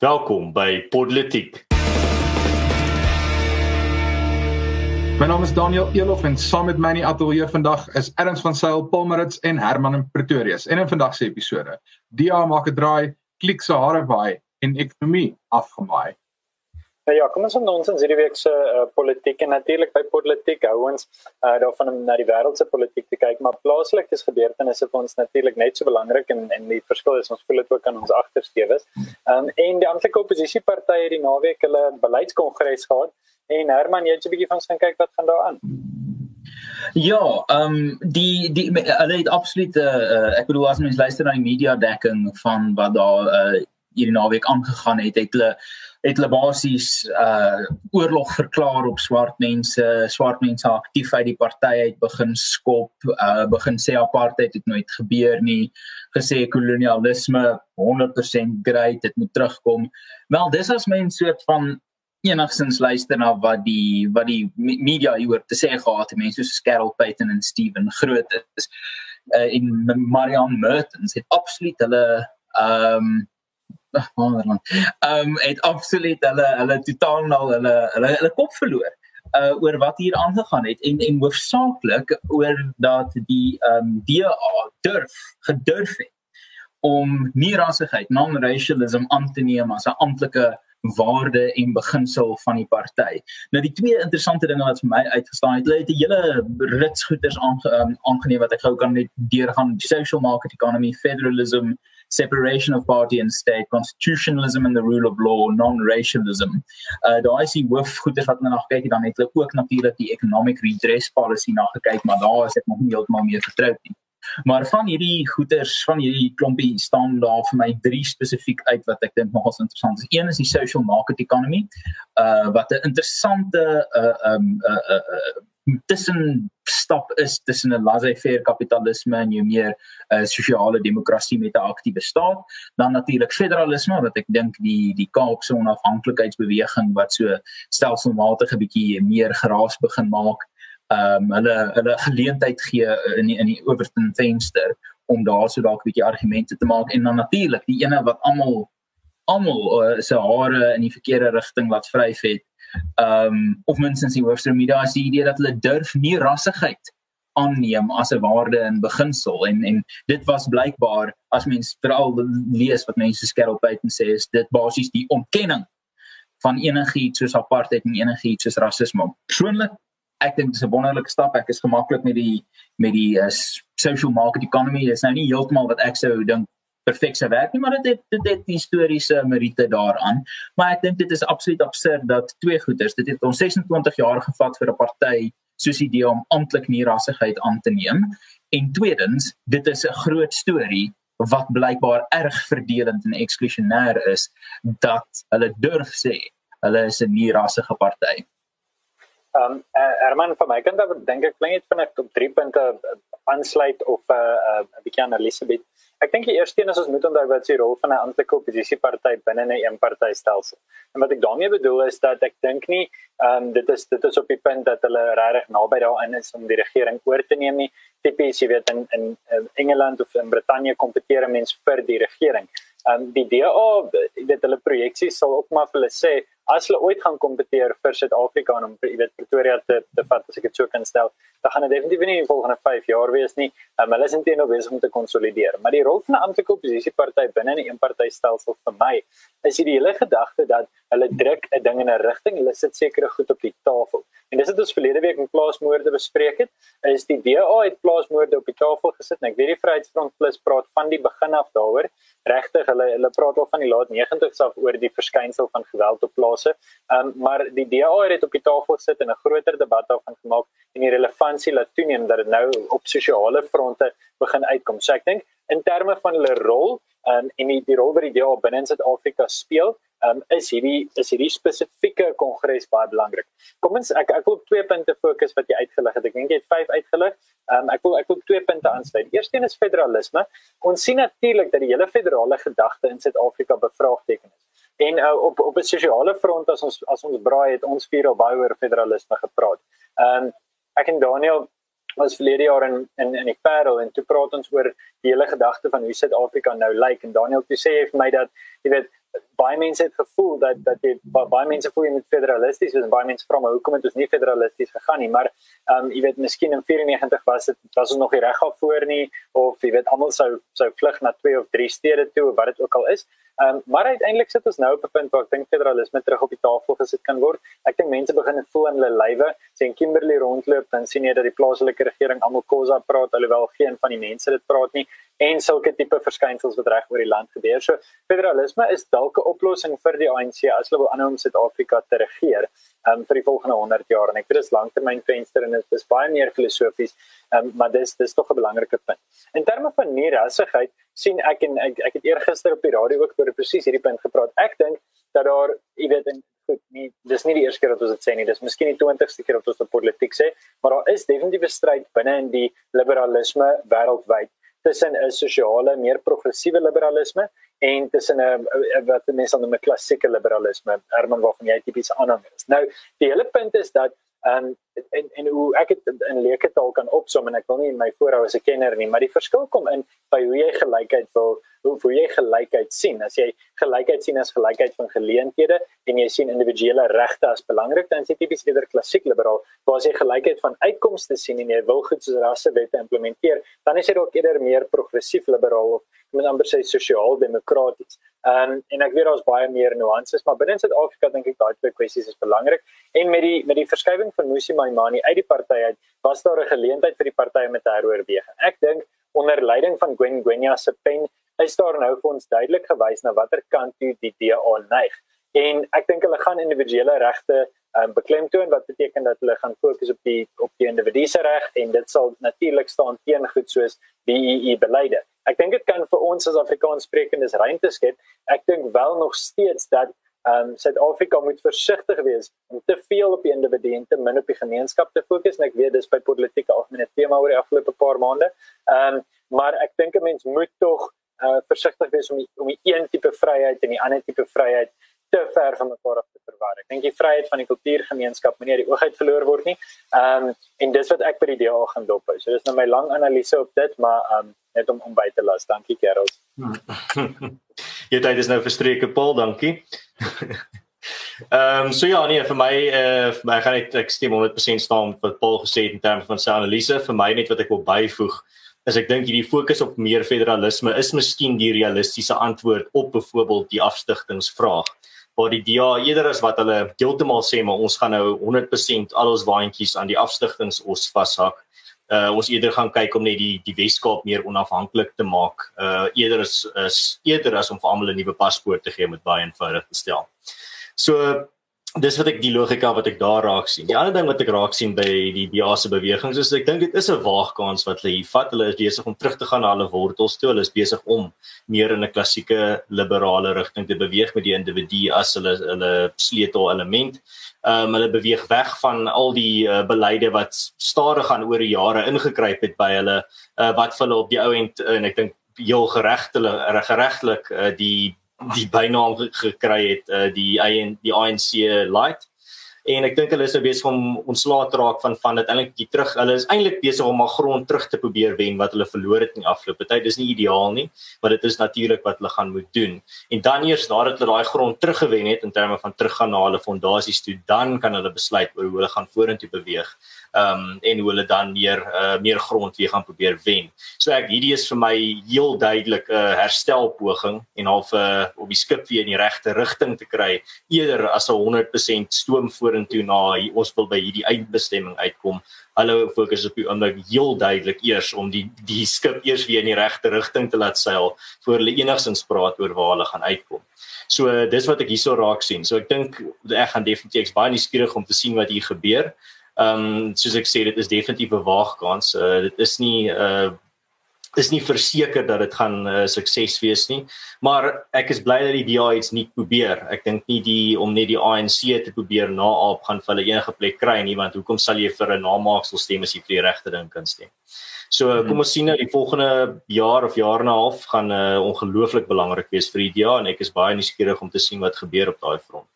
Welkom by Politiek. My naam is Daniel Elof en saam met my in die ateljee vandag is Erns van Sail, Palmerits en Herman in Pretoria. En in vandag se episode, DA maak 'n draai, klik se hare waai en ekonomie afgemaai. Nou ja, kom ons aan ons hierdie week se uh, politiek en natuurlik by politiek hou ons uh, daarvan om na die wêreldse politiek te kyk, maar plaaslike gebeurtenisse vir ons natuurlik net so belangrik en en die verskil is ons voel dit ook aan ons agtersteewe. Um, en die amptelike oppositiepartye het die naweek hulle beleidskongres gehad en Herman, jy het 'n bietjie van gaan kyk wat gaan daar aan. Ja, ehm um, die die hulle het absoluut uh, ek bedoel as mens luister na die media dekking van wat daar uh, hierdie naweek aangegaan het, het hulle het hulle basies uh oorlog verklaar op swart mense, swart mense aktief uit die party uit begin skop, uh begin sê apartheid het nooit gebeur nie, gesê kolonialisme 100% great, dit moet terugkom. Wel, dis as mens soort van enigsins luister na wat die wat die media hieroor te sê gehad het, mense soos Carol Payton en Steven Groot is uh in Marianne Mertens het absoluut hulle ehm um, wonderland. Ehm um, het absoluut hulle hulle totaal nou hulle hulle hulle kop verloor uh oor wat hier aangegaan het en en hoofsaaklik oor dat die ehm um, DA durf gedurf het om nie rassigheid non-racialism aan te neem as 'n amptelike waarde en beginsel van die party. Nou die twee interessante dinge wat vir my uitgestaan het, hulle het 'n hele rits goeders aange, um, aangeneem wat ek gou kan net deurgaan, social market economy, federalism, separation of party and state, constitutionalism and the rule of law, non-racialism. Uh daai is die hoofgoeders wat hulle na gekyk het, dan het hulle ook natuurlik die economic redress policy na gekyk, maar daar is ek nog nie heeltemal mee vertroud nie. Maar van hierdie goeders, van hierdie klompie staan daar vir my drie spesifiek uit wat ek dink nogals interessant is. Een is die social market economy, uh wat 'n interessante uh um uh, uh, uh tussen stap is tussen 'n laissez-faire kapitalisme en jou meer uh, sosiale demokrasie met 'n aktiewe staat, dan natuurlik federalisme wat ek dink die die Kaapse onafhanklikheidsbeweging wat so stelselmatig 'n bietjie meer geraas begin maak, ehm um, hulle hulle geleentheid gee in die, in die Overton venster om daar so dalk 'n bietjie argumente te maak en dan natuurlik die ene wat almal almal uh, se hare in die verkeerde rigting laat vryf het ehm um, of minstens die hoofstroom media is die idee dat hulle durf nie rassigheid aanneem as 'n waarde in beginsel en en dit was blykbaar as mens veral lees wat mense skerp buiten sê is dit basies die ontkenning van enigiets soos apartheid en enigiets soos rasisme. Persoonlik ek dink dis 'n wonderlike stap. Ek is gemaklik met die met die uh, social market economy. Dit is nou nie heeltemal wat ek sou dink perfek sou werk nie, maar dit het dit het historiese meriete daaraan. Maar ek dink dit is absoluut absurd dat twee goeders, dit het ons 26 jaar gevat vir 'n party soos die idee om amptelik nie rassigheid aan te neem. En tweedens, dit is 'n groot storie wat blykbaar erg verdelend en eksklusionêr is dat hulle durf sê hulle is 'n nie rassige party. Ehm um, uh, Herman van my kant af dink ek dit van ek op drie punte aansluit of 'n uh, uh, bietjie aan Elisabeth Ek dink die eerste een is ons moet onthou wat se rol van 'n amptelike oppositieparty binne 'n eenpartytelsel. En wat ek daarmee bedoel is dat ek dink nie ehm um, dit is dit is op die punt dat hulle regtig naby daarin is om die regering oor te neem nie. Tipies jy weet in in Engeland of in Brittanje kompeteer mense vir die regering. Ehm um, die DA weet hulle projeksies sal ook maar vir hulle sê as hulle ooit gaan kompeteer vir Suid-Afrika om jy weet Pretoria te te vat as ek dit so kan stel, dan gaan dit definitief nie in die volgende 5 jaar wees nie. Um, hulle is intendo besig om te konsolideer. Maar die rol van 'n amptelike oppositieparty binne 'n eenpartytelsel vir my is die hele gedagte dat hulle druk 'n ding in 'n rigting, hulle sit sekere goed op die tafel. En dis wat ons verlede week in plaasmoorde bespreek het, is die DA het plaasmoorde op die tafel gesit en ek weet die Vryheidsfront Plus praat van die begin af daaroor. Regtig, hulle hulle praat al van die laat 90's af oor die verskynsel van geweld op plase. Ehm um, maar die DA het op die tafel gesit en 'n groter debat daarvan gemaak en die relevantie laat toeneem dat dit nou op sosiale fronte begin uitkom. So ek dink in terme van hulle rol um, en die, die rol wat die DA binne in Suid-Afrika speel, um, is hierdie is hierdie spesifieke kongres baie belangrik. Kom ons ek ek wil op twee punte fokus wat jy uitgelig het. Ek dink jy het vyf uitgelig. Um, ek wil ek wil twee punte aansluit. Eerstens is federalisme. Ons sien natuurlik dat die hele federale gedagte in Suid-Afrika bevraagteken is. En uh, op op 'n sosiale front as ons as ons braai het ons vier al baie oor federalisme gepraat. Ehm um, ek en Daniel was verlede jaar in in in die Parel en toe praat ons oor die hele gedagte van hoe Suid-Afrika nou lyk. En Daniel toe sê hy vir my dat jy weet baie mense het gevoel dat dat jy baie mense voel jy moet federalisties wees en baie mense vra maar hoekom het ons nie federalisties gegaan nie? Maar ehm um, jy weet miskien in 94 was dit was ons nog nie reg af voor nie of jy weet almal sou sou vlug na twee of drie stede toe of wat dit ook al is. Ehm um, maar uiteindelik sit ons nou op 'n punt waar ek dink federalisme terug op die tafel gesit kan word. Ek dink mense begin dit voel in hulle lywe. Sien Kimberley rondloop dan sien jy dat die plaaslike regering almal kosa praat alhoewel geen van die mense dit praat nie en sulke tipe verskynsels wat reg oor die land gebeur. So federalisme is dalk 'n oplossing vir die ANC as hulle wil aanhou om Suid-Afrika te regeer um, vir die volgende 100 jaar en ek weet dit is langtermynvenster en dit is baie meer filosofies, um, maar dis dis tog 'n belangrike punt. In terme van nierassigheid sien ek en ek, ek het eergister op die radio ook oor presies hierdie punt gepraat. Ek dink dat daar, jy weet, en goed, nie dis nie die eerste keer wat ons dit sê nie, dis miskien die 20ste keer wat ons dit politiek sê, maar daar is definitief 'n stryd binne in die liberalisme wêreldwyd tussen 'n sosiale, meer progressiewe liberalisme en tussen 'n wat mense noem 'n klassieke liberalisme, Herman waarvan jy tipies aanhang is. Nou, die hele punt is dat um, en en hoe ek dit in leuke taal kan opsom en ek wil nie my voorhou as 'n kenner nie, maar die verskil kom in by hoe jy gelykheid wil hoe hoe jy gelykheid sien. As jy gelykheid sien as gelykheid van geleenthede en jy sien individuele regte as belangrik, dan is dit tipies eerder klassiek liberaal. Maar as jy gelykheid van uitkomste sien en jy wil goed soos rassewette implementeer, dan is dit ook eerder meer progressief liberaal of met amper sê sosiaal demokraties. Um, en ek weet daar's baie meer nuances, maar binne Suid-Afrika dink ek daai twee kwessies is belangrik. En met die met die verskywing van Musi Maimani uit die party uit, was daar 'n geleentheid vir die party om te heroorweeg. Ek dink onder leiding van Gwen Gwenya se pen is daar nou vir ons duidelik gewys na watter kant toe die DA neig. En ek dink hulle gaan individuele regte um, beklemtoon wat beteken dat hulle gaan fokus op die op die individu se reg en dit sal natuurlik staan teen goed soos BEE beleide. Ek dink dit kan vir ons as Afrikaanssprekendes ruimte skep. Ek dink wel nog steeds dat ehm um, Suid-Afrika moet versigtig wees om te veel op die individu en te min op die gemeenskap te fokus en ek weet dis by politieke algemene tema oor die afgelope paar maande. Ehm um, maar ek dink 'n mens moet tog uh, versigtig wees om die, om die een tipe vryheid en die ander tipe vryheid te ver van mekaar af te verwar. Ek dink die vryheid van die kultuurgemeenskap moenie die oogheid verloor word nie. Ehm um, en dis wat ek by die DA gaan dop hou. So dis nou my lang analise op dit, maar ehm um, net om om by te las. Dankie Gerald. Jy tyd is nou verstreke Paul, dankie. Ehm um, so ja nee vir my eh uh, vir my gaan ek ek stem 100% saam met wat Paul gesê het in terme van sy analise vir my net wat ek wil byvoeg is ek dink hierdie fokus op meer federalisme is miskien die realistiese antwoord op byvoorbeeld die afstigtingsvraag waar die DA eerder as wat hulle heeltemal sê maar ons gaan nou 100% al ons waantjies aan die afstigtings os vashak. Uh ons eerder gaan kyk om net die die Weskaap meer onafhanklik te maak. Uh eerder is, is eerder as om vir almal 'n nuwe paspoort te gee met baie eenvoudig te stel. So dis wat ek die logika wat ek daar raak sien. Die ander ding wat ek raak sien by die DA se bewegings is ek dink dit is 'n waagkans wat hulle hier vat. Hulle is besig om terug te gaan na hulle wortels toe. Hulle is besig om meer in 'n klassieke liberale rigting te beweeg met die individu as hulle hulle sleutel element. Ehm um, hulle beweeg weg van al die uh, beleide wat stadig gaan oor jare ingekruip het by hulle uh, wat vir hulle op die ou end en ek dink heel geregtelik geregtelik uh, die die bynaam gekry het uh, die die ANC light en ek dink hulle is nou besig om ontslae te raak van van dit eintlik die terug hulle is eintlik besig om maar grond terug te probeer wen wat hulle verloor het in die afgelope tyd. Dis nie ideaal nie maar dit is natuurlik wat hulle gaan moet doen. En dan eers nadat hulle daai grond teruggewen het in terme van teruggaan na hulle fondasies toe dan kan hulle besluit oor hoe hulle gaan vorentoe beweeg um, en hoe hulle dan meer uh, meer grond weer gaan probeer wen. So ek hierdie is vir my heel duidelik 'n uh, herstelpoging en half uh, op die skip weer in die regte rigting te kry eerder as 'n 100% stoom vorentoe na ons wil by hierdie eindbestemming uitkom. Hulle fokus op die oomblik heel duidelik eers om die die skip eers weer in die regte rigting te laat seil voor hulle enigsins praat oor waar hulle gaan uitkom. So dis wat ek hierso raak sien. So ek dink ek gaan definitief ek's baie nuuskierig om te sien wat hier gebeur. Ehm um, soos ek sê dit is definitief 'n waagkans. Uh, dit is nie uh is nie verseker dat dit gaan uh, sukses wees nie. Maar ek is bly dat die DA iets nie probeer. Ek dink nie die om net die ANC te probeer naaap gaan vir hulle enige plek kry nie want hoekom sal jy vir 'n namaaksel stem as jy vir die regte ding kan stem? So hmm. kom ons sien nou die volgende jaar of jaar en 'n half gaan uh, ongelooflik belangrik wees vir die DA en ek is baie nuuskierig om te sien wat gebeur op daai front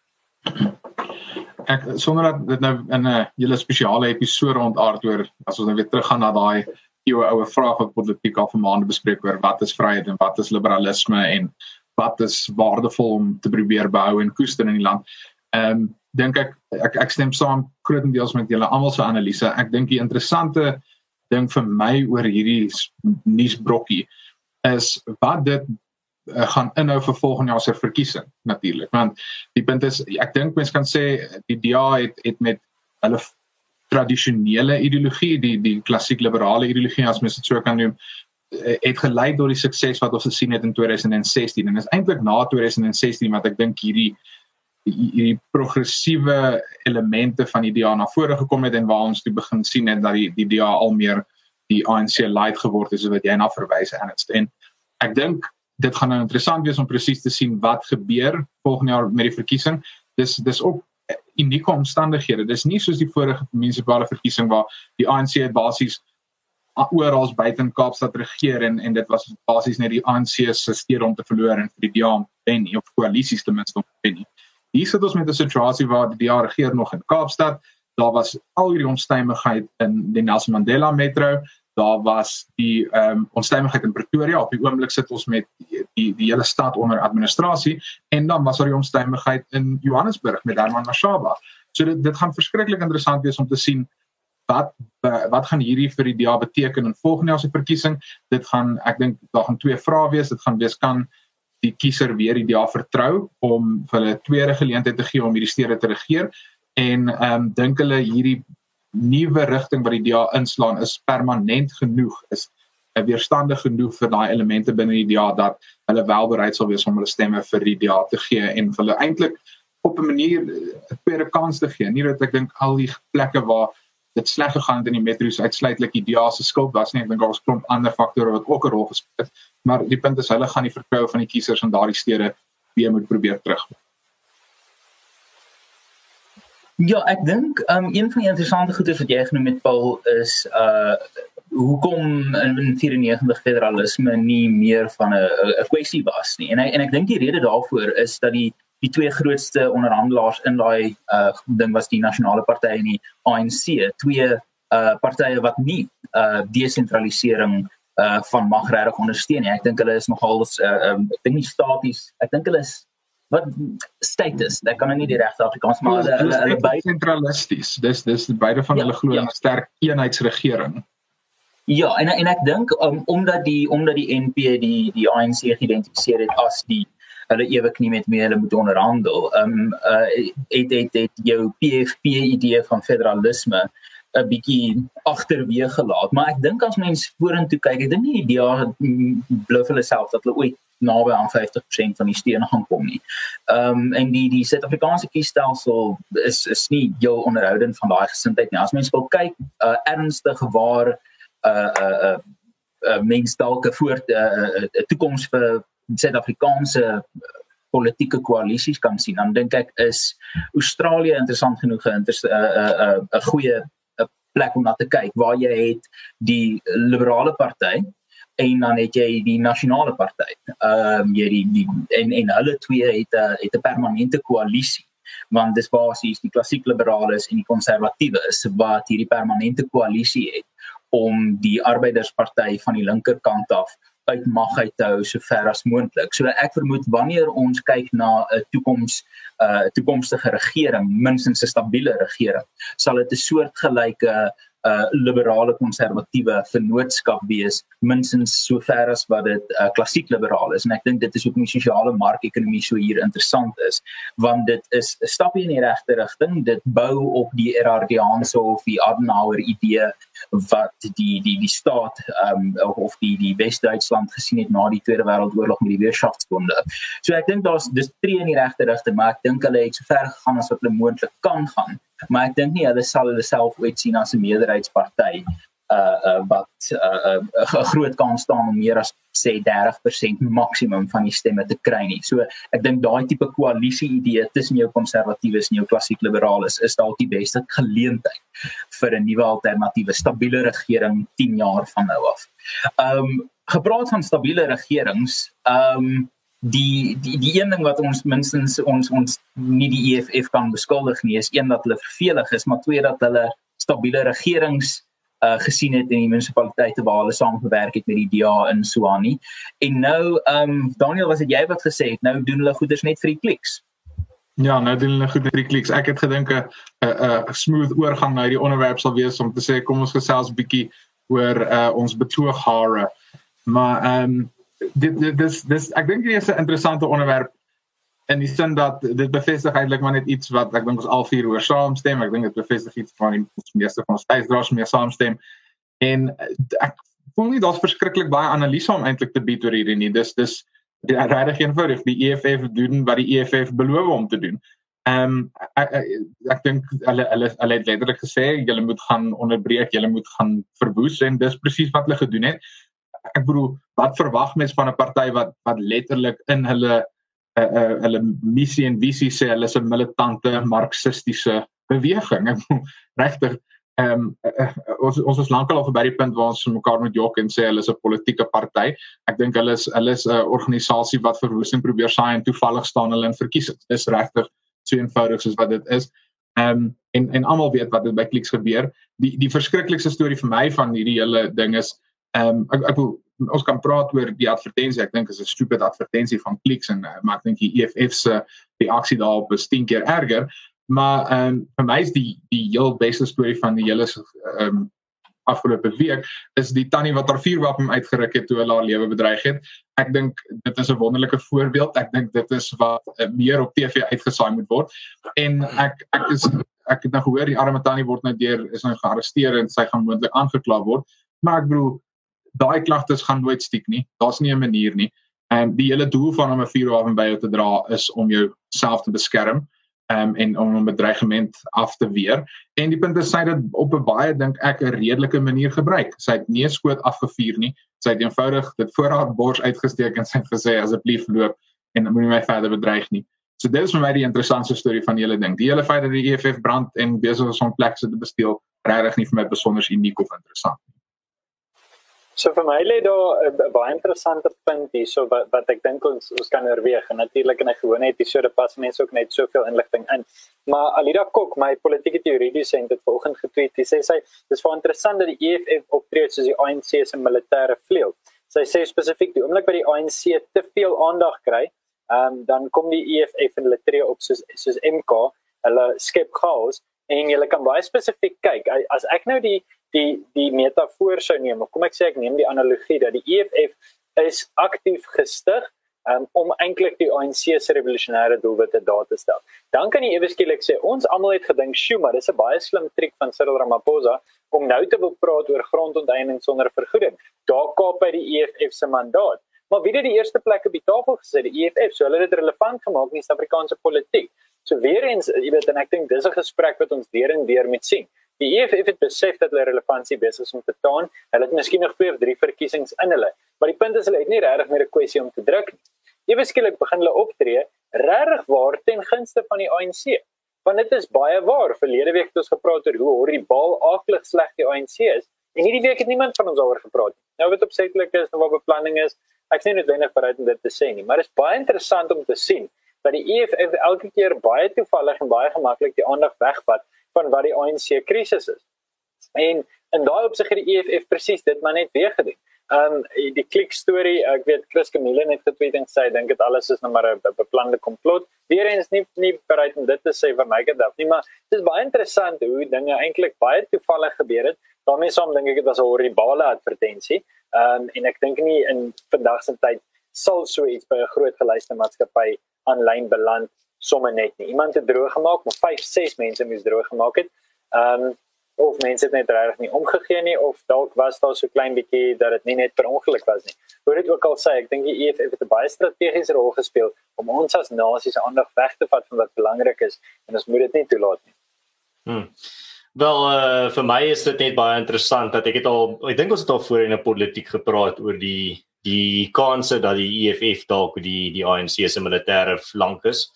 ek sonder dat dit nou in 'n hele spesiale episode ontaard oor as ons nou weer teruggaan na daai eeue oue vraag wat politiek al vir maande bespreek oor wat is vryheid en wat is liberalisme en wat is waardevol om te probeer behou en koester in die land. Ehm um, dink ek ek ek stem saam grootendeels met julle almal se analise. Ek dink die interessante ding vir my oor hierdie nuusbrokkie is wat dit uh, gaan inhou vir volgende jaar se verkiesing natuurlik. Want die punt is ek dink mense kan sê die DA het het met hulle tradisionele ideologie die die klassiek liberale ideologie as mens dit so kan noem eh, het gelei tot die sukses wat ons gesien het in 2016 en is eintlik na 2016 wat ek dink hierdie hierdie progressiewe elemente van die DA na vore gekom het en waar ons toe begin sien het dat die die DA al meer die ANC light geword het so wat jy na verwys Ernst. En ek dink dit gaan nou interessant wees om presies te sien wat gebeur volgende jaar met die verkiesing. Dis dis ook unieke omstandighede. Dis nie soos die vorige munisipale verkiesing waar die ANC basies oral buite in Kaapstad regeer en en dit was basies net die ANC se stede om te verloor en vir die DA en nie of koalisies ten minste om wen nie. Hier sit ons met 'n situasie waar die DA regeer nog in Kaapstad. Daar was al hierdie onstuimigheid in die Nelson Mandela Metro daar was die ehm um, onstuimigheid in Pretoria op die oomblik sit ons met die die, die hele stad onder administrasie en dan was daar die onstuimigheid in Johannesburg met Herman Mashaba. So dit dit gaan verskriklik interessant wees om te sien wat wat gaan hierdie vir die DA beteken in volgende jaar se verkiesing. Dit gaan ek dink daar gaan twee vrae wees. Dit gaan wees kan die kiezer weer die DA vertrou om vir hulle tweede geleentheid te gee om hierdie stede te regeer en ehm um, dink hulle hierdie nuwe rigting wat die DA inslaan is permanent genoeg is weerstandig genoeg vir daai elemente binne die DA dat hulle wel bereid sal wees om hulle stemme vir die DA te gee en hulle eintlik op 'n manier 'n tweede kans te gee. Nie dat ek dink al die plekke waar dit sleg gegaan het in die metro's uitsluitlik die DA se skuld was nie. Ek dink daar was klomp ander faktore wat ook 'n rol gespeel het. Maar die punt is hulle gaan die vertroue van die kiesers in daardie stede weer moet probeer terugkom. Ja, ek dink um een van die interessante goeie wat jy genoem het Paul is uh hoekom in 94 federalisme nie meer van 'n 'n kwessie was nie. En ek, en ek dink die rede daarvoor is dat die die twee grootste onderhandelaars in daai uh ding was die nasionale party en die ANC, twee uh partye wat nie uh desentralisering uh van mag regtig ondersteun nie. Ek dink hulle is nogal uh um, ek dink nie staties. Ek dink hulle is wat status? Ek kan nou nie die regte Afrikaans maar hulle hulle, hulle beide sentralisties. Dis dis beide van ja, hulle glo ja. 'n sterk eenheidsregering. Ja en en ek dink um, omdat die omdat die NP die die ANC geïdentifiseer het as die hulle ewig nie met meer hulle moet onderhandel um uh, het, het het jou PFP idee van federalisme 'n bietjie agterweeg gelaat. Maar ek dink as mens vorentoe kyk ek dink nie die idee bluf hulle self dat hulle ooit naby aan 50% van die stene gaan kom nie. Ehm um, en die die Suid-Afrikaanse kiesstelsel is is nie heel onderhoudend van daai gesindheid nie. As mens wil kyk uh, ernstig waar 'n uh, 'n uh, 'n uh, mens dalk 'n voort 'n uh, uh, toekoms vir Suid-Afrikaanse politieke koalisies kan sien, dan dink ek is Australië interessant genoeg 'n 'n 'n goeie plek om na te kyk waar jy het die liberale party en dan het jy die nasionale party. Ehm um, jy die, die en en hulle twee het 'n het 'n permanente koalisie want dis basies die klassiek liberales en die konservatiewes wat hierdie permanente koalisie het om die arbeidersparty van die linkerkant af uit mag uit te hou so ver as moontlik. So ek vermoed wanneer ons kyk na 'n toekoms 'n uh, toekomstige regering, minstens 'n stabiele regering, sal dit 'n soortgelyke 'n uh, liberale konservatiewe vennootskap wees minstens sover as wat dit 'n uh, klassiek liberaal is. En ek dink dit is in die sosiale markekonomie so hier interessant is want dit is 'n stapie in die regte rigting. Dit bou op die Erardiaanse of die Adenauer idee wat die die die staat um, of die die Wes-Duitsland gesien het na die Tweede Wêreldoorlog met die Weerschaftsbonde. So ek dink daar's dis tree in die regte rigting maar ek dink hulle het so ver gegaan as wat hulle moontlik kan gaan maar ek dink nie hulle sal hulle self ooit sien as 'n meerderheidsparty uh uh wat 'n uh, uh, groot kans staan om meer as sê 30% maksimum van die stemme te kry nie. So ek dink daai tipe koalisie idee tussen jou konservatiewes en jou klassiek liberales is dalk die beste geleentheid vir 'n nuwe alternatiewe stabiele regering 10 jaar van nou af. Um gepraat van stabiele regerings, um die die die een ding wat ons minstens ons ons nie die EFF kan beskuldig nie is een dat hulle vervelig is maar twee dat hulle stabiele regerings uh gesien het in die munisipaliteite waar hulle saamgewerk het met die DA in Suwani. En nou ehm um, Daniel was dit jy wat gesê het nou doen hulle goeders net vir die kliks. Ja, nou doen hulle goed vir die kliks. Ek het gedink 'n 'n smooth oorgang na hierdie onderwerp sal wees om te sê kom ons gesels 'n bietjie oor uh ons betooghare. Maar ehm um, dit dis dis ek dink dit is 'n interessante onderwerp in die sin dat dit bevestig eintlik maar net iets wat ek dink ons al vier oor saamstem. Ek dink dit bevestig iets van die meeste van ons tydsdraers meer saamstem. En ek voel nie daar's verskriklik baie analise om eintlik te bied oor hierdie nie. Dis dis regtig eenvoudig. Die EFF doen wat die EFF beloof om te doen. Ehm um, ek ek, ek dink hulle hulle hulle het letterlik gesê julle moet gaan onderbreek, julle moet gaan verwoes en dis presies wat hulle gedoen het. Ek bedoel, wat verwag mens van 'n party wat wat letterlik in hulle uh, uh, hulle missie en visie sê hulle is 'n militante marxistiese beweging. Regtig ehm um, uh, ons ons is lankal al verby die punt waar ons mekaar met jok en sê hulle is 'n politieke party. Ek dink hulle is hulle is 'n organisasie wat verwoesting probeer saai en toevallig staan hulle in verkiesings. Dis regtig so eenvoudig soos wat dit is. Ehm um, en en almal weet wat dit by Clicks gebeur. Die die verskriklikste storie vir my van hierdie hele ding is ehm um, ek ek wil ons kan praat oor die advertensie. Ek dink is 'n stupid advertensie van Clicks en uh, maar ek dink die EFF se reaksie daarop is 10 keer erger. Maar ehm um, vir my is die die heel beste storie van die hele ehm um, afgelope week is die tannie wat haar vuurwapen uitgeruk het toe hulle haar lewe bedreig het. Ek dink dit is 'n wonderlike voorbeeld. Ek dink dit is wat uh, meer op TV uitgesaai moet word. En ek ek is ek het nou gehoor die arme tannie word nou deur is nou gearresteer en sy gaan moontlik aangekla word. Maar ek bedoel daai klagtes gaan nooit stiek nie. Daar's nie 'n manier nie. En die hele doel van om 'n vuurwapen by jou te dra is om jouself te beskerm um, en om 'n bedreigement af te weer. En die punt is sy dit op 'n baie dink ek 'n redelike manier gebruik. Sy het nie skoot afgevuur nie. Sy het eenvoudig dit voor haar bors uitgesteek en sy het gesê asseblief loop en moenie my verder bedreig nie. So dit is vir my die interessantste storie van die hele ding. Die hele feit dat die EFF brand en besig is om plekse te besteel, regtig nie vir my besonder uniek of interessant nie. So vir my lê daar 'n baie interessante punt hier so wat wat ek dink ons ons kan oorweeg en natuurlik in 'n gewone episode pas mense ook net soveel inligting in. Maar Alida Kok, my politieke teoretiese sent het vanoggend getweet. Sy sê sy dis vir interessant dat die EFF optree soos die ANC se militêre vleuel. Sy sê spesifiek die oomblik by die ANC te veel aandag kry, um, dan kom die EFF en hulle tree op soos soos MK, hulle skep chaos en jy kan baie spesifiek kyk. As ek nou die die die metafoor sou neem of kom ek sê ek neem die analogie dat die EFF is aktief gestig um, om eintlik die ANC se revolusionêre doelwitte daar te stel. Dan kan jy ewe skielik sê ons almal het gedink, "Sjoe, maar dis 'n baie slim triek van Cyril Ramaphosa om nou te wil praat oor grondonteiening sonder vergoeding." Daar kaap hy die EFF se mandaat. Maar wie het die eerste plek op die tafel gesit? Die EFF. So hulle het dit relevant gemaak in die Suid-Afrikaanse politiek. So weer eens, jy weet, en ek dink dis 'n gesprek wat ons weer en weer moet sien. Die EFF het besef dat hulle relevantie besig is om te toon. Hulle het miskien nog twee of drie verkiesings in hulle, maar die punt is hulle het nie regtig meer 'n kwessie om te druk nie. Ewe skielik begin hulle optree regtig waar ten gunste van die ANC. Want dit is baie waar. Verlede week het ons gepraat oor hoe horribaal aaklig sleg die ANC is en hierdie week het niemand van ons daaroor gepraat nie. Nou wat opsetlik is en wat beplanning is, ek sien dit wendig bereid om dit te sê nie, maar dit is baie interessant om te sien dat die EFF elke keer baie toevallig en baie gemaklik die aandag wegvat van wat die ANC krisis is. En in daai opsig het die EFF presies dit maar net weer gedoen. Um die klik storie, ek weet Chris Camille het getweet en sê dink dit alles is nou maar 'n beplande komplot. Weer eens nie nie bereid om dit te sê vir my gedagte nie, maar dit is baie interessant hoe dinge eintlik baie toevallig gebeur het. daarmee saam dink ek dit was 'n horribale advertensie. Um en ek dink nie in vandag se tyd sal so iets by 'n groot geluiste maatskappy aanlyn beland somme net nie. Iemand het droog gemaak, maar 5, 6 mense moes droog gemaak het. Ehm um, of mense het net regtig nie omgegee nie of dalk was daar so klein bietjie dat dit nie net per ongeluk was nie. Hoe dit ook al sê, ek dink die EFF het 'n baie strategiese rol gespeel om ons as nasie se aandag weg te vat van wat belangrik is en ons moet dit nie toelaat nie. Hmm. Wel uh vir my is dit net baie interessant dat ek het al ek dink ons het al voorheen in politiek gepraat oor die die kanse dat die EFF dalk die die ANC se militêre flank is.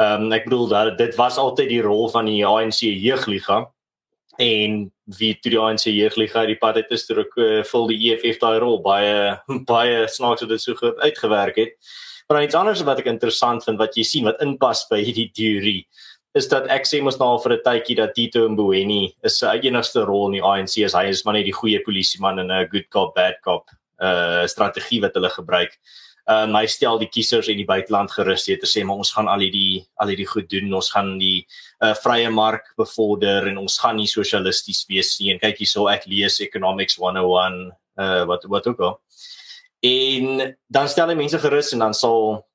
Ehm um, ek bedoel dat dit was altyd die rol van die ANC jeugliga en wie toe die ANC jeugliga die pad het is toe ek uh, vul die EFF daai rol baie baie snaaks het dit so goed uitgewerk het. Maar iets anders wat ek interessant vind wat jy sien wat inpas by hierdie teorie is dat ek sê mos nou vir 'n tydjie dat Tito Mboweni is sy enigste rol in die ANC is hy is maar net die goeie polisieman en 'n good cop bad cop uh strategie wat hulle gebruik. Um hy stel die kiesers in die buiteland gerus deur te sê maar ons gaan al hierdie al hierdie goed doen. Ons gaan die uh vrye mark bevorder en ons gaan nie sosialisties wees nie. En kyk hierso ek lees Economics 101 uh wat wat ook al. En dan stel hy mense gerus en dan sal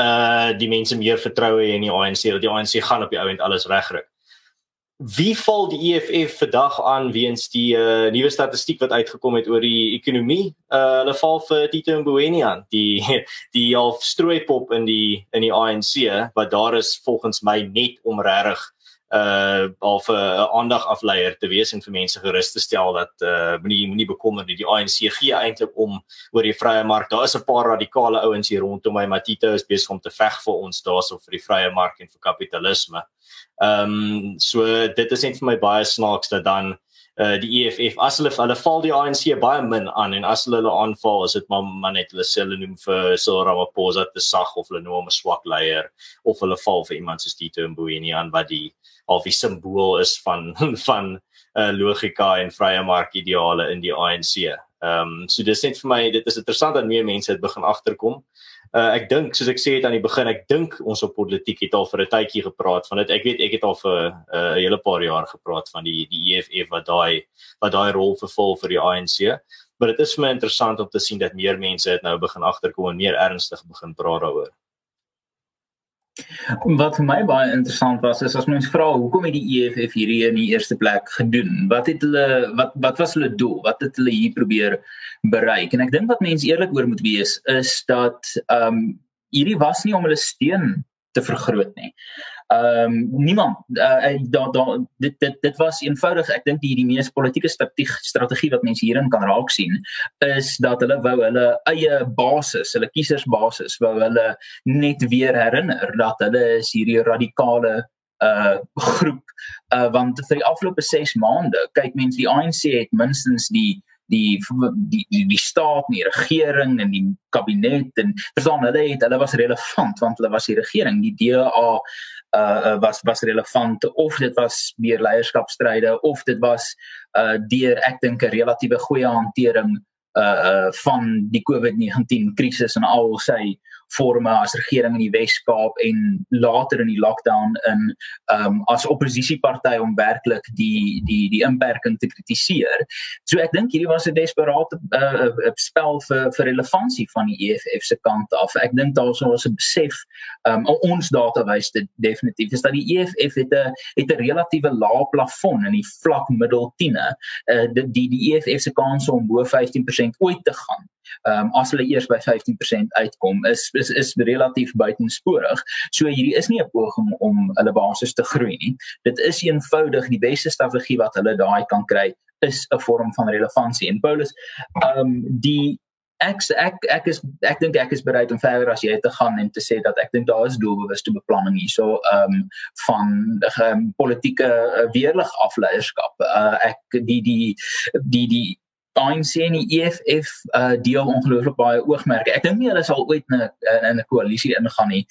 uh die mense meer vertroue hê in die ANC dat die ANC gaan op die ou end alles regkry. Wie val die EFF vandag aan weens die uh, nuwe statistiek wat uitgekom het oor die ekonomie? Uh hulle val vir Tito Mboweni aan, die die half strooipop in die in die ANC wat daar is volgens my net om regtig uh of 'n uh, aandag afleier te wees en vir mense gerus te stel dat uh moenie moenie bekommer nie die ANC gee eintlik om oor die vrye mark. Daar is 'n paar radikale ouens hier rondom my Matito is besig om te veg vir ons daarso vir die vrye mark en vir kapitalisme. Ehm um, so dit is net vir my baie snaaks dat dan uh die EFF as hulle hulle val die ANC baie min aan en as hulle hulle aanval is dit maar, maar net hulle sê hulle noem vir Cyril Ramaphosa te sag of hulle noem hom 'n swak leier of hulle val vir iemand soos Tito Mboweni aan wat die of die simbool is van van uh, logika en vrye mark ideale in die ANC. Ehm um, so dis net vir my dit is interessant dat meer mense dit begin agterkom. Uh, ek dink soos ek sê het aan die begin ek dink ons op politiek het al vir 'n tydjie gepraat van dit. Ek weet ek het al vir 'n uh, hele paar jaar gepraat van die die EFF wat daai wat daai rol vervul vir die ANC. Maar dit is vir my interessant om te sien dat meer mense dit nou begin agterkom en meer ernstig begin praat daaroor. Wat vir my baie interessant was is as mens vra hoekom het die EFF hierdie in die eerste plek gedoen? Wat het hulle wat wat was hulle doel? Wat het hulle hier probeer bereik? En ek dink wat mense eerlik oor moet wees is dat ehm um, hierdie was nie om hulle steun te vergroot nie ehm um, niemand uh, da da dit dit dit was eenvoudig ek dink die die mees politieke strategie wat mense hierin kan raak sien is dat hulle wou hulle eie basis hulle kiesersbasis wou hulle net weer herinner dat hulle is hierdie radikale uh groep. Uh want vir die afgelope 6 maande kyk mense die ANC het minstens die die die die, die staat en die regering en die kabinet en verstaan hulle het hulle was relevant want hulle was die regering. Die DA uh was was relevant of dit was meer leierskapstryde of dit was uh deur ek dink 'n relatiewe goeie hantering uh uh van die COVID-19 krisis en al sy forme as regering in die Wes-Kaap en later in die lockdown in um as oppositieparty om werklik die die die inperking te kritiseer. So ek dink hierdie was 'n desperate uh, uh spel vir vir relevantie van die EFF se kant af. Ek dink daar was 'n besef um ons datawys dit definitief is dat die EFF het 'n het 'n relatiewe lae plafon in die vlak middel 10e. Uh die die, die EFF se kans om bo 15% ooit te gaan ehm um, as hulle eers by 15% uitkom is is is relatief buitensporig. So hierdie is nie 'n poging om hulle basis te groei nie. Dit is eenvoudig die beste strategie wat hulle daai kan kry is 'n vorm van relevantie. En Paulus ehm um, die ek ek ek is ek dink ek is bereid om verder as jy te gaan en te sê dat ek dink daar is doelbewuste beplanning hierso ehm um, van um, politieke uh, weerlig afleierskap. Uh, ek die die die die ANC en die EFF uh deel ongelooflik baie oogmerke. Ek dink nie hulle sal ooit in 'n 'n koalisie ingaan nie.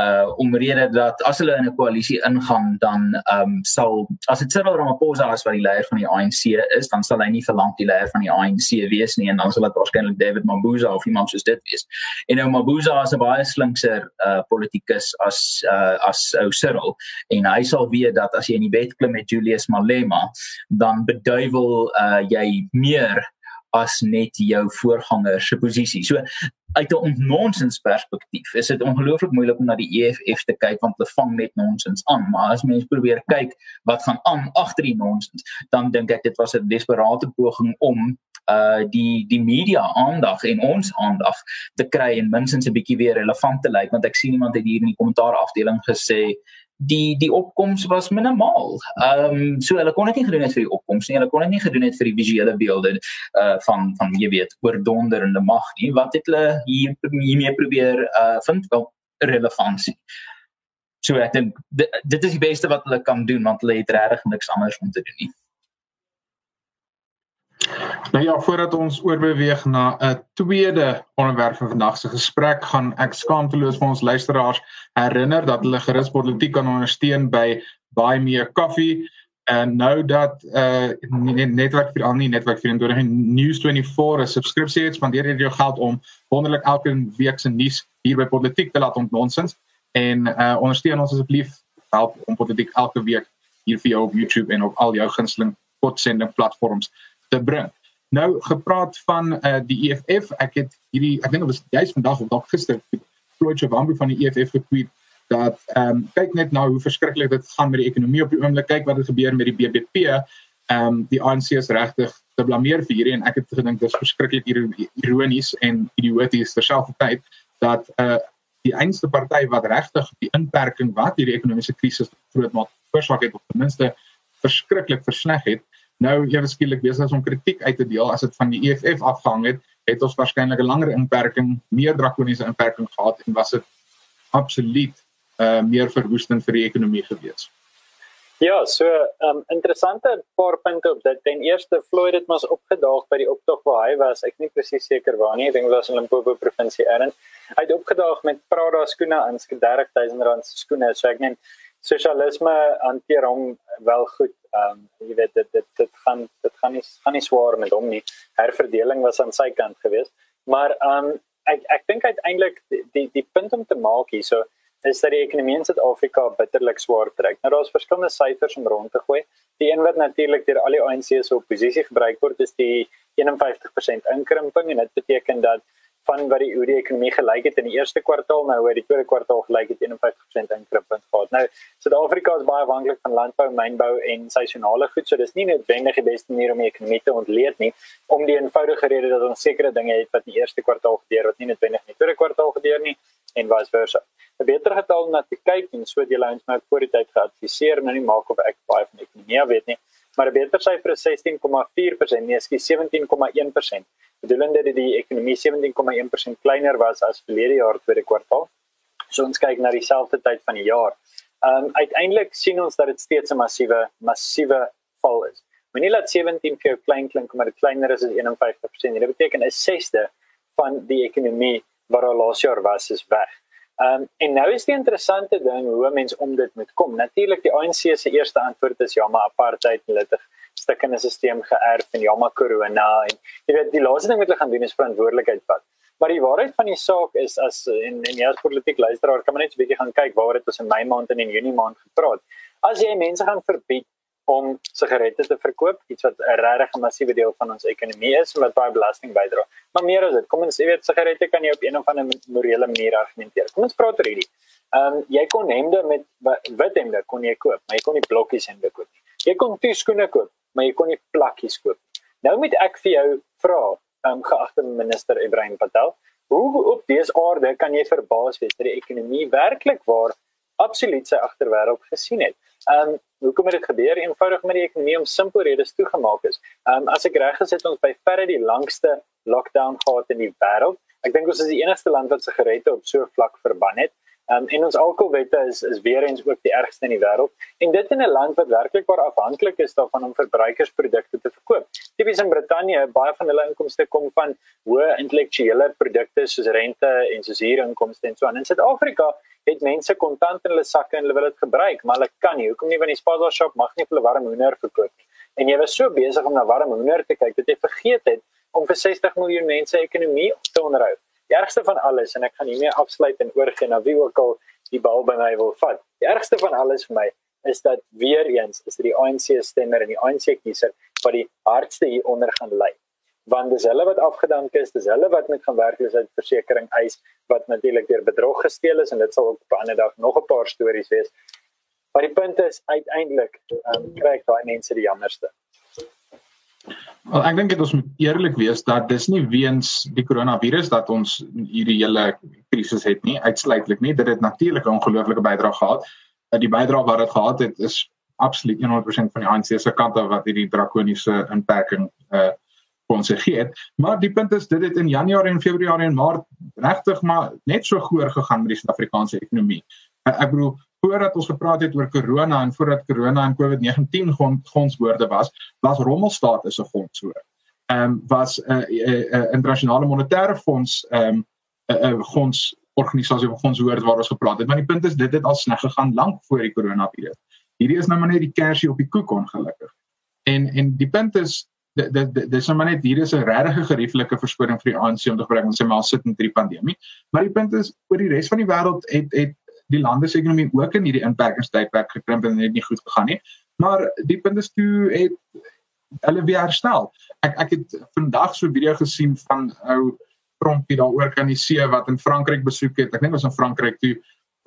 Uh omrede dat as hulle in 'n koalisie ingaan dan um sal as dit Cyril Ramaphosa as wat die leier van die ANC is, dan sal hy nie verlang die leier van die ANC wees nie en dan sal dit waarskynlik David Mabuza of iemand soos dit wees. En nou Mabuza is 'n baie slinkser uh politikus as uh as ou Cyril en hy sal weet dat as jy in die bed klim met Julius Malema, dan beduiwel uh jy meer as net jou voorganger se posisie. So uit 'n onnonsens perspektief is dit ongelooflik moeilik om na die EFF te kyk want hulle vang net nonsens aan, maar as mens probeer kyk wat gaan aan agter die nonsens, dan dink ek dit was 'n desperate poging om uh die die media aandag en ons aandag te kry en minstens 'n bietjie weer relevant te lyk want ek sien iemand het hier in die kommentaar afdeling gesê die die opkoms was minimaal. Ehm um, so hulle kon dit nie gedoen het vir die opkoms nie. Hulle kon dit nie gedoen het vir die visuele beelde uh van van jy weet oor donderende mag nie. Wat het hulle hier hiermee probeer uh vind wel relevantie. So ek dink dit is die beste wat hulle kan doen want hulle het regtig niks anders om te doen nie. Nou ja, voordat ons oorbeweeg na 'n tweede onderwerp van vandag se gesprek, gaan ek skaamteloos vir ons luisteraars herinner dat hulle gerus politiek kan ondersteun by Buy Me a Coffee. En nou dat uh netwerk vir al nie netwerk 24 en News24 'n subskripsie het, spandeer jy jou geld om wonderlik elke week se nuus hier by politiek te laat ontnonsens en uh ondersteun ons asseblief help om politiek elke week hier vir jou op YouTube en op al jou gunsteling podsending platforms te bring. Nou gepraat van uh die EFF, ek het hierdie ek dink dit was juist vandag of dalk gister Floyd Chavambu van die EFF getweet dat ehm um, kyk net nou hoe verskriklik dit gaan met die ekonomie op die oomblik kyk wat het gebeur met die BBP ehm um, die ANC is regtig te blameer vir hierdie en ek het gedink dis verskriklik ironies en idioties terselfdertyd dat uh die enigste party wat regtig die inperking wat hierdie ekonomiese krisis groot maak veroorsaak het of ten minste verskriklik versleg het nou ewe skielik besig om kritiek uit te deel as dit van die EFF afhang het het ons waarskynlik 'n langer inperking meer drakoniese inperking gehad en was dit absoluut uh meer verwoestend vir die ekonomie gewees. Ja, so 'n um, interessante paar punte op dit. Ten eerste Floyd het mos opgedaag by die optog waar hy was. Ek is nie presies seker waar nie. Ek dink dit was in Limpopo provinsie Erns. Hy het opgedaag met Prada skoene aan, skielik R30000 se skoene. So ek neem sosialisme hanteer hom wel goed. Ehm um, jy weet dit dit dit gaan dit gaan nie gaan nie swaar met hom nie. Herverdeling was aan sy kant geweest. Maar ehm um, ek ek dink uiteindelik die, die die punt om te maak hierso is dat die ekonomie in Suid-Afrika bitterlik swaar trek. Nou daar's verskillende syfers om rond te gooi. Die een wat natuurlik deur al die ANC se oppositie gebruik word is die 51% inkrimping en dit beteken dat van wat die hoe die ekonomie gelyk het in die eerste kwartaal nou hoe die tweede kwartaal gelyk het 51% inkrimping gehad. Nou Suid-Afrika is baie afhanklik van landbou, mynbou en seisonale goed, so dis nie noodwendig die beste manier om die ekonomie te ontleed nie, om die eenvoudige rede dat ons sekere dinge het wat in die eerste kwartaal gebeur wat nie noodwendig in die tweede kwartaal gebeur nie en vice versa. 'n Beter getal om na te kyk en so deel ons nou voor die tyd geadviseer, nou nie maak of ek baie van ekonomie weet nie, maar 'n beter syfer is 16,4%, nee, skie 17,1%. Bedoelende dat die ekonomie 17,1% kleiner was as verlede jaar tweede kwartaal. So ons kyk na dieselfde tyd van die jaar. Ehm um, uiteindelik sien ons dat dit steeds 'n massiewe massiewe val is. Moenie laat 17 vir jou klein klink maar dit kleiner is as 51%. Dit beteken 'n sesde van die ekonomie wat al laas jaar was is weg. Ehm um, en nou is die interessante ding hoe mense om dit moet kom. Natuurlik die ANC se eerste antwoord is ja, maar apartheid en hulle het 'n stikkende stelsel geërf en ja, maar corona en jy weet die laaste ding wat hulle gaan doen is verantwoordelikheid vat. Maar die waarheid van die saak is as en en jy as politiek luisteraar kan maar net 'n bietjie gaan kyk waar dit ons in Mei maand en in Junie maand gepraat. As jy mense gaan verbied om sigarette te verkoop, iets wat 'n regtig massiewe deel van ons ekonomie is en wat baie belasting bydra. Maar meer as dit, kom ons sê weet sigarette kan jy op een of ander morele manier argumenteer. Kom ons praat oor hierdie. Ehm um, jy kon hemde met wit hemde kon jy koop, maar jy kon nie blokkies hemde koop nie. Jy kon toeskoene koop, maar jy kon nie plakkies koop. Nou moet ek vir jou vra, um, geagte minister Ibrahim Patel, hoe op dese aarde kan jy verbaas wees dat die ekonomie werklik waar absoluut sy agterwêreld gesien het? Um, hoekom het dit gebeur? Eenvoudig met die ekonomie om simpel redes toegemaak is. Um, as ek reg is, het ons by verre die langste lockdown gehad in die wêreld. Ek dink ons is die enigste land wat sigarette op so 'n vlak verban het. Um, en ons alkoholwette is is weer eens ook die ergste in die wêreld en dit in 'n land wat werklik waar afhanklik is daarvan om verbruikersprodukte te verkoop. Tipies in Brittanje, baie van hulle inkomste kom van hoë intellektuele produkte soos rente en soos huurinkomste en so aan. In Suid-Afrika het mense kontant in hulle sakke en hulle wil dit gebruik, maar hulle kan nie. Hoekom nie want die Spaza shop mag nie vir hulle warm hoender verkoop nie. En jy was so besig om na warm hoender te kyk dat jy vergeet het om vir 60 miljoen mense ekonomie te onderhou. Die ergste van alles en ek gaan hiermee afsluit en oorgie na wie ook al die bal by my wil vat. Die ergste van alles vir my is dat weer eens is dit die ANC stemmer en die ANC kiezer wat die hardste hier onder gaan ly. Want dis hulle wat afgedank is, dis hulle wat met gaan werkloosheidversekering eis wat natuurlik deur bedrog gesteel is en dit sal ook op 'n ander dag nog 'n paar stories wees. Maar die punt is uiteindelik um, kry daai mense die jammerste. Wel ek dink dit ons moet eerlik wees dat dis nie weens die koronavirus dat ons hierdie hele krisis het nie uitsluitlik nie dit het natuurlik 'n ongelooflike bydrae gehad. Dat die bydrae wat dit gehad het is absoluut 100% van die ANC se kant af wat hierdie drakoniese inperking uh ons gee het. Maar die punt is dit het in Januarie en Februarie en Maart regtig maar net so goeie gegaan met die Suid-Afrikaanse ekonomie. Ek bedoel voordat ons gepraat het oor corona en voordat corona en COVID-19 gonswoorde was, was rommelstaat is 'n gonswoord. ehm um, was 'n uh, 'n uh, uh, internasionale monetaire fonds ehm um, 'n uh, uh, fonds organisasie of fonds hoor waar ons gepraat het. Maar die punt is dit het al sneg gegaan lank voor die koronavirus. Hierdie is nou maar net die kersie op die koek ongelukkig. En en die punt is dit dis nou maar net hier is 'n regtig gerieflike verskoning vir die ANC om te gebruik om sê maar sit in hierdie pandemie. Maar die punt is oor die res van die wêreld het het die lande se ekonomie ook in hierdie inperkingstydperk gekrimp en het nie goed gegaan nie. Maar die punt is toe het hulle weer herstel. Ek ek het vandag so 'n video gesien van ou Trompie daaroor kan jy sien wat in Frankryk besoek het. Ek dink was in Frankryk toe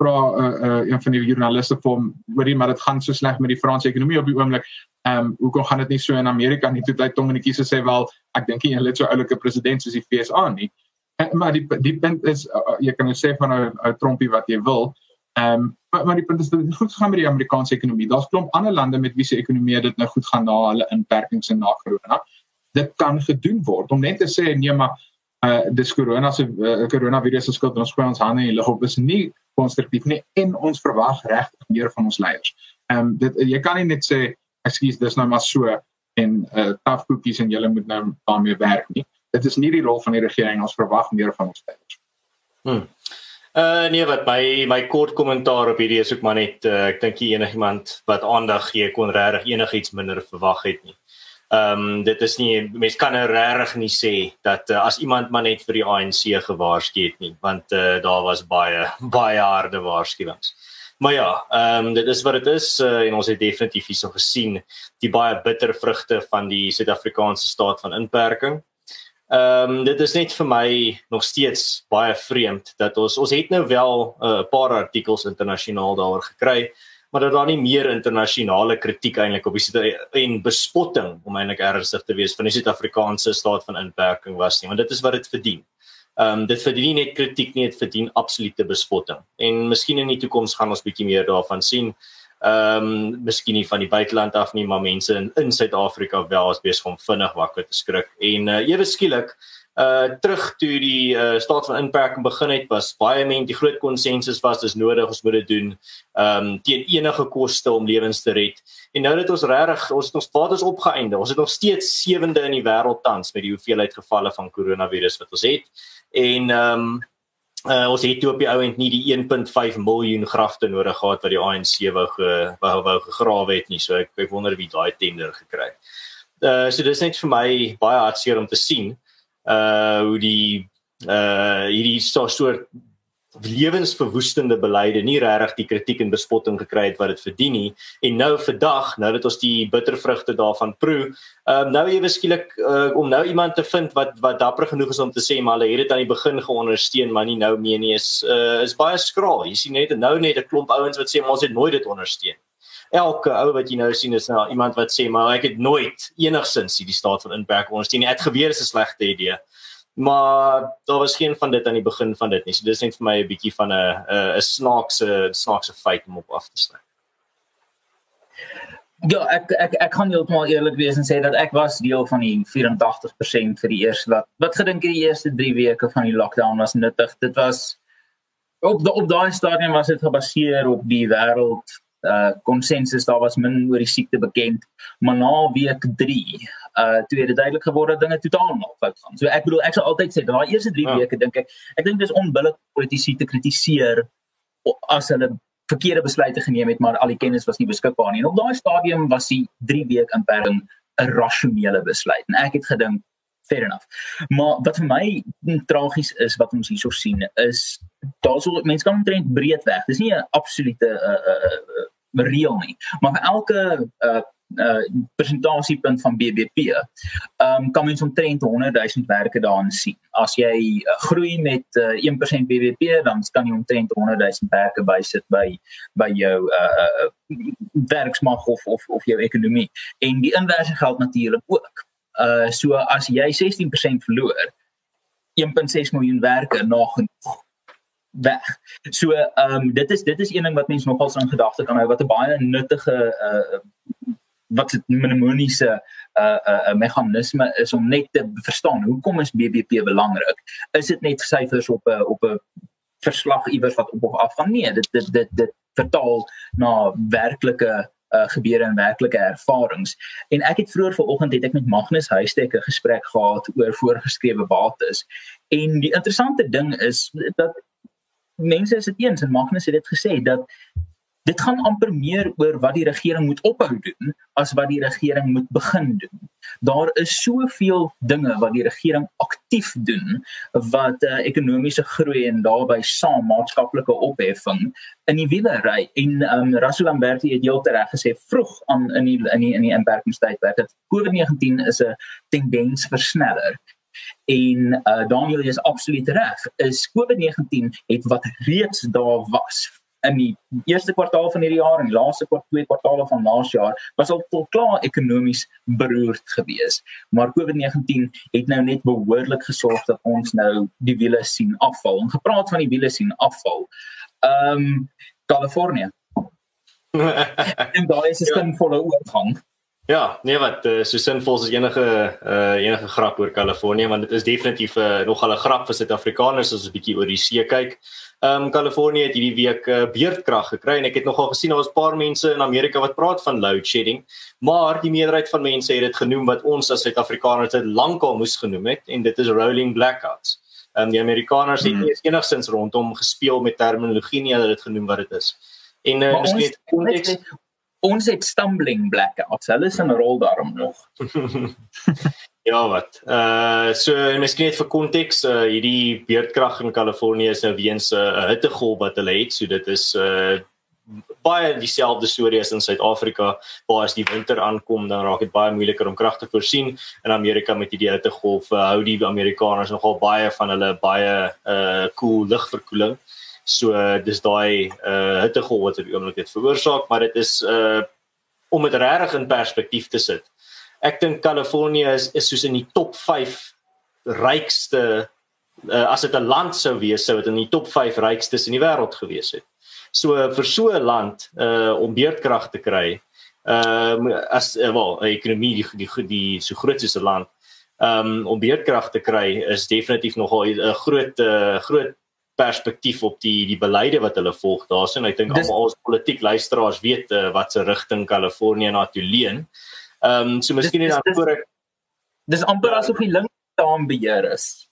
vra uh, uh, een van die joernaliste vir hom hoorie maar dit gaan so sleg met die Franse ekonomie op die oomblik. Ehm um, hoekom gaan dit nie so in Amerika nie? Toe hy tong en kies sê wel ek dink nie hulle het so oulike president soos die FSA nie. En, maar die die punt is uh, uh, jy kan nou sê van 'n ou Trompie wat jy wil. Ehm um, maar, maar die punt is dat dit goed gaan met die Amerikaanse ekonomie. Daar's klomp ander lande met wie se ekonomie dit nou goed gaan na hulle inperkings en na corona. Dit kan gedoen word om net te sê nee maar uh dis corona se uh, coronavirus se skuld en ons gooi ons hande in die lug op is nie konstruktief nie en ons verwag regtig meer van ons leiers. Ehm um, dit jy kan nie net sê ekskuus dis nou maar so en uh tough cookies en julle moet nou daarmee werk nie. Dit is nie die rol van die regering ons verwag meer van ons leiers. Hmm. Uh nee wat my my kort kommentaar op hierdie is ook maar net uh, ek dink enigiemand wat aandag gee kon regtig enigiets minder verwag het nie. Ehm um, dit is nie mense kan nou regtig nie sê dat uh, as iemand maar net vir die ANC gewaarsku het nie want uh, daar was baie baie harde waarskuwings. Maar ja, ehm um, dit is wat dit is uh, en ons het definitief hierso gesien die baie bitter vrugte van die Suid-Afrikaanse staat van inperking. Ehm um, dit is net vir my nog steeds baie vreemd dat ons ons het nou wel 'n uh, paar artikels internasionaal daaroor gekry maar dat daar nie meer internasionale kritiek eintlik op die en bespotting om eintlik ernstig te wees van die Suid-Afrikaanse staat van inperking was nie want dit is wat dit verdien. Ehm um, dit verdien nie net kritiek nie, dit verdien absolute bespotting. En miskien in die toekoms gaan ons bietjie meer daarvan sien. Ehm um, miskien nie van die buiteland af nie, maar mense in in Suid-Afrika wel as besig om vinnig wakker te skrik. En uh, ewe skielik uh terug toe die uh staat van inperking begin het was baie mense die groot konsensus was dis nodig ons moet dit doen um teen enige koste om lewens te red. En nou dat ons regtig ons het ons vaders opgeëinde. Ons het nog steeds sewende in die wêreld tans met die hoeveelheid gevalle van koronavirus wat ons het. En um uh ons het toe op die ou end nie die 1.5 miljoen grafte nodig gehad wat die ANC wou ge, wou, wou gegrawe het nie. So ek, ek wonder wie daai tender gekry het. Uh so dis net vir my baie hartseer om te sien uh hoe die uh hierdie so soort lewensverwoestende beleide nie regtig die kritiek en bespotting gekry het wat dit verdien nie en nou vandag nou dat ons die bittervrugte daarvan proe um, nou ewe skielik uh, om nou iemand te vind wat wat dapper genoeg is om te sê maar hulle het dit aan die begin geondersteun maar nie nou meer nie is uh, is baie skraal jy sien net nou net 'n klomp ouens wat sê ons het nooit dit ondersteun elke ou wat jy nou sien is nou iemand wat sê maar ek het nooit enigsins hierdie staat van inperking ondersteun nie. Dit gebeur is 'n slegte idee. Maar daar was geen van dit aan die begin van dit nie. So dis net vir my 'n bietjie van 'n 'n snaakse snaakse feit om op af te sny. Ja, ek ek ek kan heeltemal eerlik wees en sê dat ek was deel van die 84% vir die eerste wat wat gedink die eerste 3 weke van die lockdown was nuttig. Dit was op op daai stadium was dit gebaseer op die wêreld uh konsensus daar was min oor die siekte bekend maar na week 3 uh toe het dit duidelik geword dat dinge totaal mal fout gaan. So ek bedoel ek sal altyd sê daai eerste 3 ja. weke dink ek ek dink dis onbillik politici te kritiseer as hulle verkeerde besluite geneem het maar al die kennis was nie beskikbaar nie. En op daai stadium was die 3 week inperking 'n rasionele besluit en ek het gedink fair enough. Maar wat vir my tragies is wat ons hierso sien is daarso mense kan omtrent breed weg. Dis nie 'n absolute uh, uh, uh, reël nie. Maar vir elke uh uh prestasiepunt van BBP, ehm um, kan mens omtrent 100 000 werke daarin sien. As jy uh, groei met uh, 1% BBP, dan kan jy omtrent 100 000 werke bysit by by jou uh, uh werksmag of of of jou ekonomie. En die inverse geld natuurlik ook. Uh so as jy 16% verloor, 1.6 miljoen werke nagenoeg weg. So ehm um, dit is dit is een ding wat mense nogals in gedagte kan hou wat 'n baie nuttige uh wat dit mnemoniese uh, uh meganisme is om net te verstaan hoekom is BBP belangrik? Is dit net syfers op 'n op 'n verslag iewers wat op of af gaan? Nee, dit dit dit dit vertaal na werklike uh, gebeure en werklike ervarings. En ek het vroeër vanoggend het ek met Magnus Huystek 'n gesprek gehad oor voorgeskrewe bates. En die interessante ding is dat mense is dit eens en Magnus het dit gesê dat dit gaan amper meer oor wat die regering moet ophou doen as wat die regering moet begin doen. Daar is soveel dinge wat die regering aktief doen wat uh, ekonomiese groei en daarbey saam maatskaplike opheffing in die wiele ry. En um, Rasul Lamberti het heeltemal reg gesê vroeg aan in die in die in die inperkingstydperk dat COVID-19 is 'n tendens versneller. En uh, Daniel is absoluut reg. Is COVID-19 het wat reeds daar was in die eerste kwartaal van hierdie jaar en die laaste kwart twee kwartaale van laas jaar was al tot klaar ekonomies beroerd gewees. Maar COVID-19 het nou net behoorlik gesorg dat ons nou die wiele sien afval. En gepraat van die wiele sien afval. Ehm um, Kalifornië. en daar is 'n ja. sinvolle oorgang. Ja, nee wat so sinvol is enige uh, enige grap oor Kalifornië want dit is definitief uh, nogal 'n grap vir Suid-Afrikaners as ons 'n bietjie oor die see kyk. Ehm um, Kalifornië het hierdie week uh, beerdkrag gekry en ek het nogal gesien daar was 'n paar mense in Amerika wat praat van load shedding, maar die meerderheid van mense het dit genoem wat ons as Suid-Afrikaners dit lankal moes genoem het en dit is rolling blackouts. Ehm um, die Amerikaners het hmm. nie enigsins rondom gespeel met terminologie nie, hulle het dit genoem wat dit is. En uh, miskien konteks ons het stumbling blackouts. Hulle is 'n rol daarom nog. ja, wat. Uh so miskien net vir konteks, uh hierdie beerdkrag in Kalifornië is nou weens 'n uh, hittegolf wat hulle het. So dit is uh baie dieselfde storie as in Suid-Afrika waar as die winter aankom dan raak dit baie moeiliker om krag te voorsien in Amerika met hierdie hittegolf uh, hou die Amerikaners nogal baie van hulle baie uh koel cool lugverkoeling. So dis daai uh hittegolf wat op die oomblik dit veroorsaak, maar dit is uh om dit regtig in perspektief te sit. Ek dink Kalifornië is is soos in die top 5 rykste uh, as dit 'n land sou wees, sou dit in die top 5 rykstes in die wêreld gewees het. So vir so 'n land uh om beerdkrag te kry, ehm uh, as uh, wel 'n ekonomie die die, die so groot soos 'n land, ehm um, om beerdkrag te kry is definitief nogal 'n groot uh, groot perspektief op die die beleide wat hulle volg daarso en ek dink almal as politiek luisteraars weet uh, wat se rigting Kalifornië na toe leen. Ehm um, so miskien net dan voor ek Dis amper asof die linkstaan beheer is.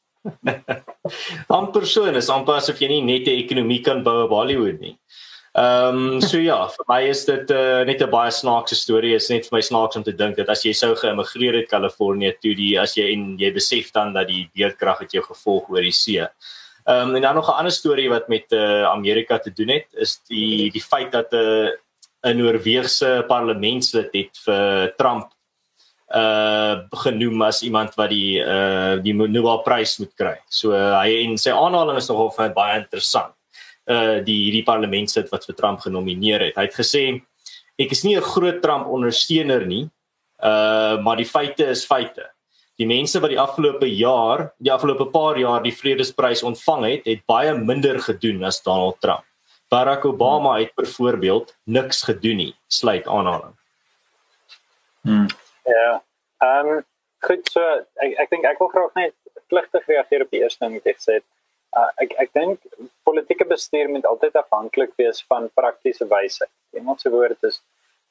amper so en is amper asof jy nie net 'n ekonomie kan bou op Hollywood nie. Ehm um, so ja, vir my is dit uh, net 'n baie snaakse storie. Is net vir my snaaks om te dink dat as jy sou geëmigreer het Kalifornië toe die as jy en jy besef dan dat die beerdkrag het jou gevolg oor die see. Ehm um, en dan nog 'n ander storie wat met uh, Amerika te doen het, is die die feit dat 'n uh, 'n Noorse parlementslid het vir Trump uh genoem as iemand wat die uh die Nobelprys moet kry. So uh, hy en sy aanhaling is nogal vir baie interessant. Uh die hierdie parlementslid wat vir Trump genomineer het. Hy het gesê ek is nie 'n groot Trump ondersteuner nie. Uh maar die feite is feite die mense wat die afgelope jaar, die afgelope paar jaar die vredesprys ontvang het, het baie minder gedoen as Donald Trump. Barack Obama het byvoorbeeld niks gedoen nie, sluit aanhaling. Hmm. Ja. Ehm um, goed so ek ek dink ek wil graag net pligtig reageer op die eerste ding wat jy gesê het. Uh, ek ek dink politieke bestuur moet altyd afhanklik wees van praktiese wysheid. Iemand se woord is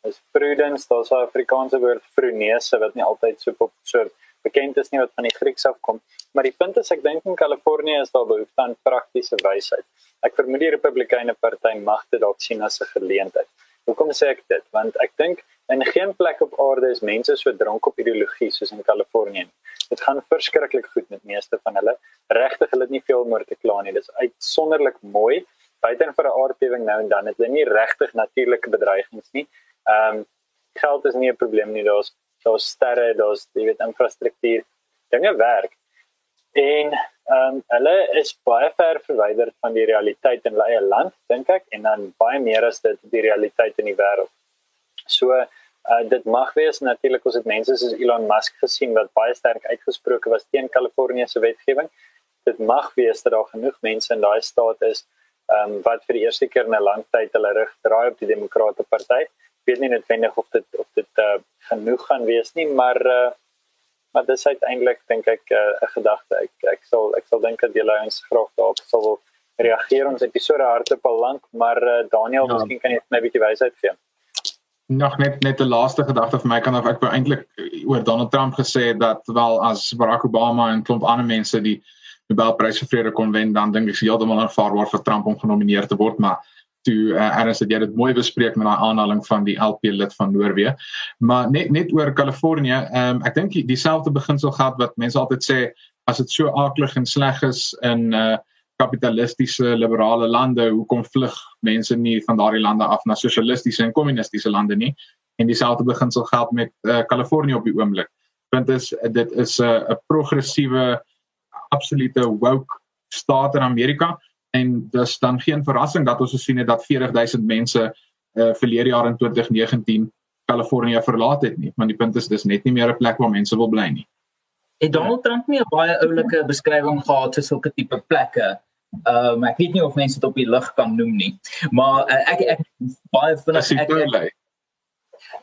is prudence, daar's 'n Afrikaanse woord frunese wat nie altyd so op so bekend is nie wat van die Grieks afkom. Maar die punt is ek dink in Kalifornië is daar behoefte aan praktiese wysheid. Ek vermoed die Republikeine party mag dit dalk sien as 'n geleentheid. Hoekom sê ek dit? Want ek dink in geen plek op aarde is mense so dronk op ideologie soos in Kalifornië. Dit gaan verskriklik goed met meeste van hulle. Regtig, hulle het nie veel meer te kla nie. Dit is uitsonderlik mooi. Buiten vir 'n aardbewing nou en dan het hulle nie regtig natuurlike bedreigings nie. Ehm um, geld is nie 'n probleem nie. Daar's daar's sterre, daar's jy weet infrastruktuur. Dinge werk. En ehm um, hulle is baie ver verwyderd van die realiteit in hulle eie land, dink ek, en dan baie meer as dit die realiteit in die wêreld. So uh, dit mag wees natuurlik ons het mense soos Elon Musk gesien wat baie sterk uitgesproke was teen Kalifornië se wetgewing. Dit mag wees dat daar genoeg mense in daai staat is ehm um, wat vir die eerste keer in 'n lang tyd hulle rug draai op die Demokrate Party weet nie noodwendig of dit of dit uh, genoeg gaan wees nie, maar uh, maar dis uiteindelik dink ek 'n uh, gedagte. Ek ek sal ek sal dink dat julle ons graag daarop sal reageer. Ons episode harte op lank, maar uh, Daniel, ja. miskien kan jy net 'n bietjie wysheid gee. nog net net 'n laaste gedagte vir my kan of ek wou eintlik oor Donald Trump gesê dat wel as Barack Obama en klomp ander mense die Nobelprys vir vrede kon wen dan dink ek is heeltemal aanvaarbaar vir Trump om genomineer te word maar toe uh, Ernst het jy dit mooi bespreek met daai aanhaling van die LP lid van Noorwe. Maar net net oor Kalifornië um, ek dink dieselfde beginsel gehad wat mense altyd sê as dit so aaklig en sleg is in uh, kapitalistiese liberale lande hoekom vlug mense nie van daardie lande af na sosialistiese en kommunistiese lande nie? En dieselfde beginsel geld met Kalifornië uh, op die oomblik. Punt is dit is 'n uh, progressiewe absolute woke staat in Amerika en dis dan geen verrassing dat ons gesien het dat 40000 mense uh, verlede jaar in 2019 Kalifornië verlaat het nie, want die punt is dis net nie meer 'n plek waar mense wil bly nie. Het Donald Trump nie 'n baie oulike beskrywing gehad vir sulke tipe plekke Ehm um, ek weet nie of mense dit op die lig kan noem nie. Maar uh, ek ek baie vinnig ek, ek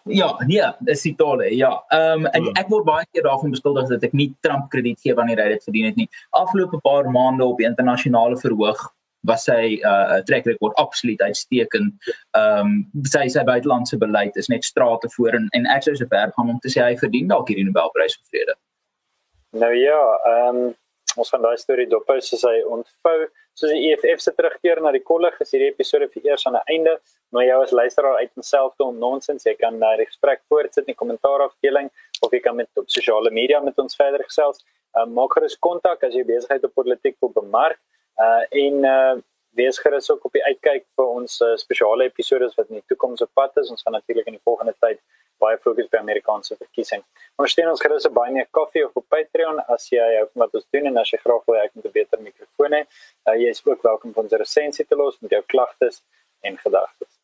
Ja, nee, is dit tolle. Ja. Ehm um, en ja. ek word baie keer daarvan beskuldig dat ek nie Trump krediet gee wanneer hy dit verdien het nie. Afgelope paar maande op die internasionale verhoog was sy uh trek rekord absoluut uitstekend. Ehm um, sy sy buitelandse beleid is net strate voor en en ek sou so ver gaan om te sê hy verdien dalk hierdie Nobelprys vir vrede. Nou ja, ehm um ons gaan daai storie dophou soos hy ontvou soos die EFF se terugkeer na die kollig is hierdie episode vir eers aan 'n einde maar jou as luisteraar uit homself te onnonsens jy kan die gesprek voortsit in die kommentaarafdeling of jy kan met op sosiale media met ons verder gesels uh, maak gerus kontak as jy besigheid op politiek wil bemark uh, en uh, wees gerus ook op die uitkyk vir ons uh, spesiale episode wat in die toekoms op pad is ons gaan natuurlik in die volgende tyd baie fokus by Amerikaanse verkiesing. Ons steun ons gerus by Buy Me a Coffee of op Patreon as jy hou van wat ons doen en as jy graag wil hê ek moet 'n beter mikrofoon hê. Uh, jy is ook welkom om ons resensie te los met jou klagtes en gedagtes.